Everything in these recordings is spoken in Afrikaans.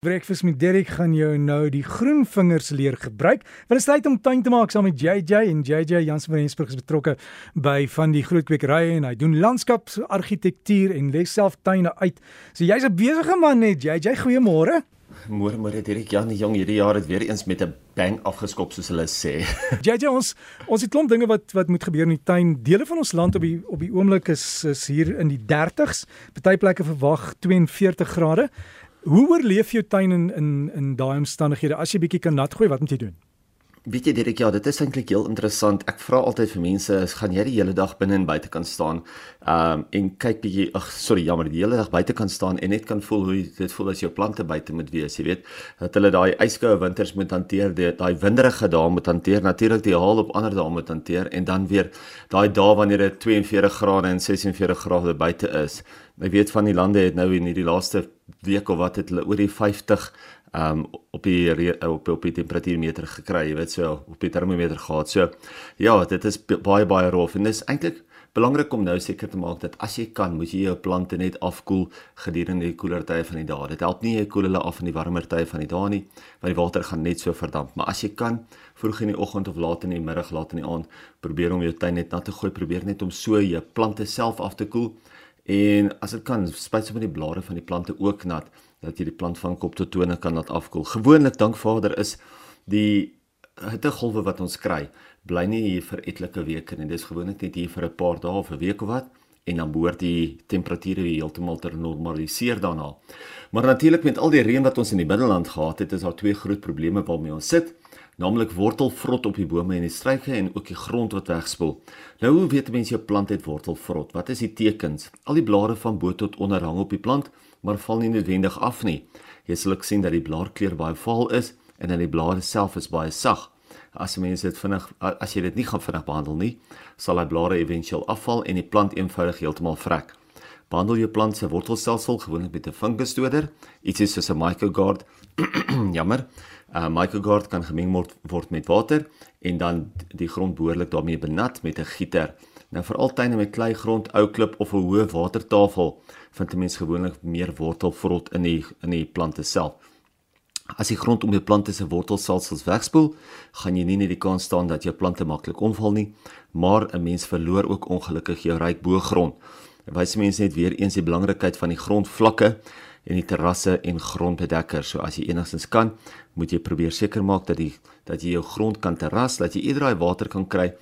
Breakfast met Derek gaan jou nou die groen vingers leer gebruik. Wil is tyd om tuin te maak saam met JJ en JJ Jansen van Rensburg is betrokke by van die groot kwekerye en hy doen landskapsargitektuur en lê self tuine uit. So jy's 'n besige man net JJ, goeiemôre. Môre môre Derek, ja, die jong hierdie jaar het weer eens met 'n bang afgeskop soos hulle sê. JJ ons ons het klomp dinge wat wat moet gebeur in die tuin. Dele van ons land op die op die oomblik is is hier in die 30s. Party plekke verwag 42 grade. Hoe oorleef jou tuin in in in daai omstandighede? As jy bietjie kan nat gooi, wat moet jy doen? Weet jy Derek, ja, dit is eintlik heel interessant. Ek vra altyd vir mense, gaan jy die hele dag binne en buite kan staan? Um en kyk bietjie, ag sorry, jammer, die hele dag buite kan staan en net kan voel hoe dit voel as jou plante buite moet wees, jy weet, dat hulle daai yskoue winters moet hanteer, daai winderige dae moet hanteer, natuurlik die haal op ander dae moet hanteer en dan weer daai dae wanneer dit 42 grade en 46 grade buite is. Ek weet van die lande het nou in hierdie laaste week of wat het hulle oor die 50 um op die op op die temperatuurmeter gekry, jy weet so op die termometer gehad. So ja, dit is baie baie rof en dis eintlik belangrik om nou seker te maak dat as jy kan, moet jy jou plante net afkoel gedurende die koeler tye van die dag. Dit help nie jy koel hulle af in die warmer tye van die dag nie, want die water gaan net so verdamp. Maar as jy kan, vroeg in die oggend of laat in die middag, laat in die aand, probeer om jou tuin net nat te gooi, probeer net om so jou plante self af te koel. En as dit kan, spuit sommer die blare van die plante ook nat dat jy die plant van kop tot tone kan laat afkoel. Gewoonlik dank Vader is die hittegolwe wat ons kry, bly nie hier vir etlike weke nie. Dis gewoonlik net hier vir 'n paar dae of 'n week of wat en dan behoort die temperature weer heeltemal te normaliseer daarna. Maar natuurlik met al die reën wat ons in die binneland gehad het, is daar twee groot probleme waarmee ons sit naamlik wortelvrot op die bome en die struike en ook die grond wat wegspoel. Nou hoe weet mense jou plant het wortelvrot? Wat is die tekens? Al die blare van bo tot onder hang op die plant, maar val nie noodwendig af nie. Jy sal ook sien dat die blaarkleur baie vaal is en dan die blare self is baie sag. As mense dit vinnig as jy dit nie gaan vinnig behandel nie, sal die blare éventueel afval en die plant eenvoudig heeltemal vrek. Behandel jou plant se wortelstelsel gewoonlik met 'n fungusdoder, ietsie soos 'n mycogard. Jammer. 'n uh, Mycogard kan gemeng word, word met water en dan die grond behoorlik daarmee benat met 'n gieter. Nou vir altyne met kleigrond, ou klip of 'n hoë watertafel vind 'n mens gewoonlik meer wortelvrot in die in die plante self. As die grond om jou plante se wortelselsels wegspoel, gaan jy nie net die kans staan dat jou plante maklik omval nie, maar 'n mens verloor ook ongelukkig jou ryk boogrond. Wys mense net weer eens die belangrikheid van die grondvlakke en die terrasse en grondbedekkers. So as jy enigstens kan, moet jy probeer seker maak dat die dat jy jou grond kan terras, dat jy eerder daai water kan kry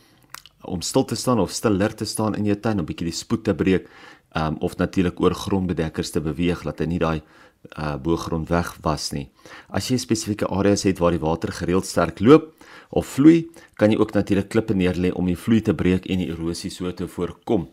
om stil te staan of stiller te staan in jou tuin om bietjie die spoed te breek, um, of natuurlik oor grondbedekkers te beweeg dat hy nie daai uh, boogrond weg was nie. As jy spesifieke areas het waar die water gereeld sterk loop of vloei, kan jy ook natuurlik klippe neerlê om die vloei te breek en die erosie so te voorkom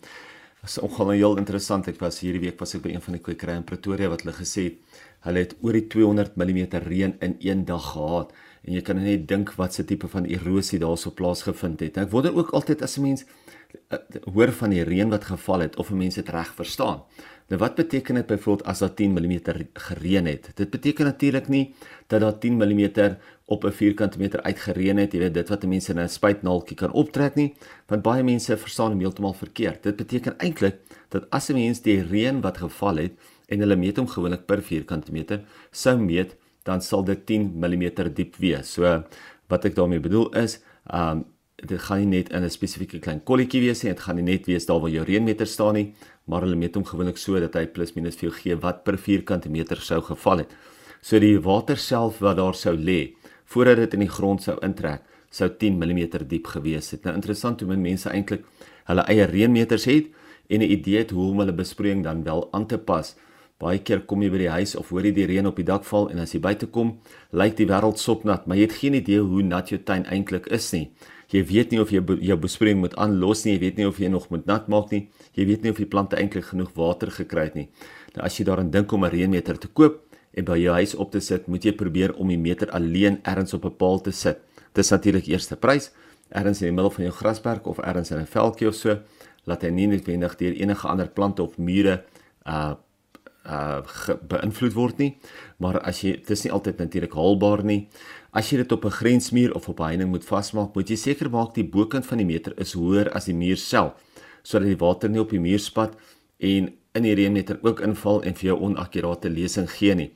is ongelukkig heel interessant. Ek was hierdie week was ek by een van die kwekerye in Pretoria wat hulle gesê het hulle het oor die 200 mm reën in een dag gehad en jy kan net dink wat se tipe van erosie daarso plaasgevind het. Ek wonder ook altyd as 'n mens uh, hoor van die reën wat geval het of 'n mens dit reg verstaan. Nou wat beteken dit byvoorbeeld as daar 10 mm gereën het? Dit beteken natuurlik nie dat daar 10 mm op 'n vierkante meter uitgereën het, jy weet dit wat mense in 'n spuitnaaltjie kan optrek nie, want baie mense verstaan hom heeltemal verkeerd. Dit beteken eintlik dat as 'n mens die reën wat geval het en hulle meet hom gewoonlik per vierkante meter, sou meet, dan sal dit 10 mm diep wees. So wat ek daarmee bedoel is, um dit gaan nie net in 'n spesifieke klein kolletjie wees nie, dit gaan nie net wees daar waar jou reënmeter staan nie, maar hulle meet hom gewoonlik so dat hy plus minus vir jou gee wat per vierkante meter sou geval het. So die water self wat daar sou lê voordat dit in die grond sou intrek, sou 10 mm diep gewees het. Nou interessant hoe mense eintlik hulle eie reënmeters het en 'n idee het hoe om hulle besproeiing dan wel aan te pas. Baie keer kom jy by die huis of hoor jy die reën op die dak val en as jy buite kom, lyk die wêreld sopnat, maar jy het geen idee hoe nat jou tuin eintlik is nie. Jy weet nie of jy jou besproeiing moet aanlos nie, jy weet nie of jy nog moet nat maak nie. Jy weet nie of die plante eintlik genoeg water gekry het nie. Nou as jy daaraan dink om 'n reënmeter te koop, en by jou huis op te sit, moet jy probeer om die meter alleen ergens op 'n paal te sit. Dis natuurlik eerste prys, ergens in die middel van jou grasperk of ergens in 'n veldjie of so, laat hy nie noodwendig deur enige ander plante of mure uh uh beïnvloed word nie. Maar as jy dis nie altyd natuurlik haalbaar nie. As jy dit op 'n grensmuur of op 'n heining moet vasmaak, moet jy seker maak die bokant van die meter is hoër as die muur self, sodat die water nie op die muur spat en in die reënmeter ook inval en vir jou onakkurate lesing gee nie.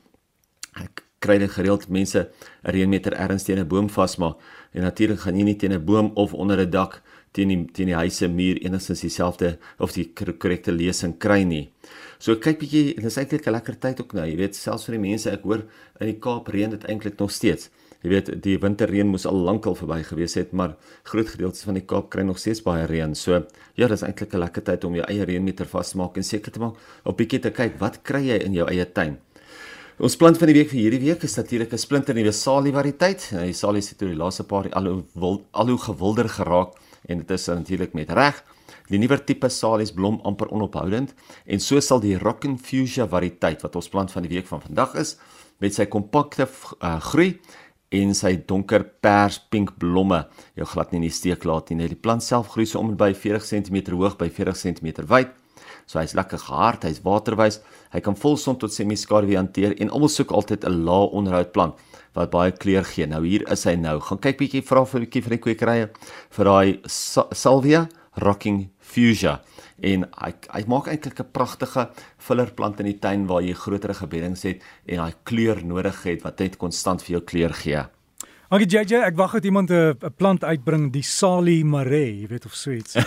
Ek kry dit gereeld mense 'n reënmeter ergens teen 'n boom vasmaak en natuurlik gaan jy nie teen 'n boom of onder 'n dak teen die teen die huise muur enigstens dieselfde of die korrekte lesing kry nie. So kyk bietjie dit is eintlik 'n lekker tyd ook nou. Jy weet selfs vir die mense ek hoor in die Kaap reën dit eintlik nog steeds. Jy weet die winterreën moes al lankal verby gewees het, maar groot gedeeltes van die Kaap kry nog steeds baie reën. So ja, dis eintlik 'n lekker tyd om jou eie reënmeter vas te maak en seker te maak op bietjie te kyk wat kry jy in jou eie tuin. Ons plant van die week vir hierdie week is natuurlik 'n splinter nuwe salie variëteit. Die salie het oor die laaste paar al hoe al hoe gewilder geraak en dit is natuurlik met reg. Die nuwer tipe salies blom amper onophoudend en so sal die Rockin Fuchsia variëteit wat ons plant van die week van vandag is met sy kompakte uh, groei en sy donker pers pink blomme jou glad nie in die steek laat nie. Die plant self groei so om en by 40 cm hoog by 40 cm wyd. So hy's lekker gehard, hy's waterwys. Hy kan volson tot semi-skaduwee hanteer en almal soek altyd 'n lae onderhoud plant wat baie kleur gee. Nou hier is hy nou. Gaan kyk bietjie vra vir 'n bietjie vir die kwekerye vir daai Salvia Rocking Fuchsia en hy hy maak eintlik 'n pragtige fillerplant in die tuin waar jy groter gebeddings het en daai kleur nodig het wat net konstant vir jou kleur gee. Dankie JJ, ek wag dat iemand 'n plant uitbring, die Sali Mare, jy weet of so iets.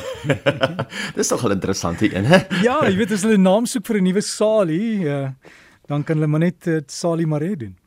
Dis tog 'n interessante een, hè? ja, jy weet as hulle 'n naam soek vir 'n nuwe Sali, uh, dan kan hulle maar net uh, Sali Mare doen.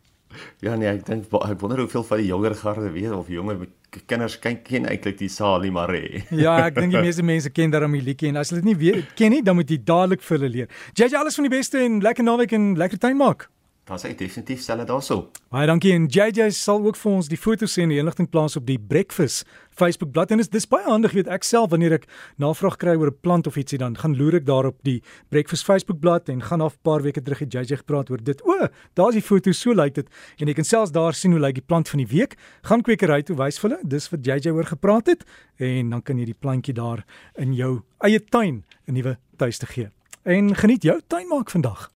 Ja nee, ek dink ek wonder hoeveel van die jonger garde weet of jonger kinders ken ken eintlik die Sali Mare. ja, ek dink die meeste mense ken daarom die liedjie en as hulle dit nie weet ken nie, dan moet jy dadelik vir hulle leer. JJ alles van die beste en lekker naweek en lekker tuin maak. Dan sê definitief stel dit daarso. Baie dankie en JJ sal ook vir ons die foto's en die inligting plaas op die Breakfast Facebook bladsy en dit is dis baie handig weet ek self wanneer ek navraag kry oor 'n plant of ietsie dan gaan loer ek daarop die Breakfast Facebook bladsy en gaan af 'n paar weke terug het JJ gepraat oor dit. O, daar's die foto, so lyk dit en jy kan selfs daar sien hoe lyk die plant van die week. Gaan kwekery toe wys vir hulle, dis wat JJ oor gepraat het en dan kan jy die plantjie daar in jou eie tuin 'n nuwe tuiste gee. En geniet jou tuin maak vandag.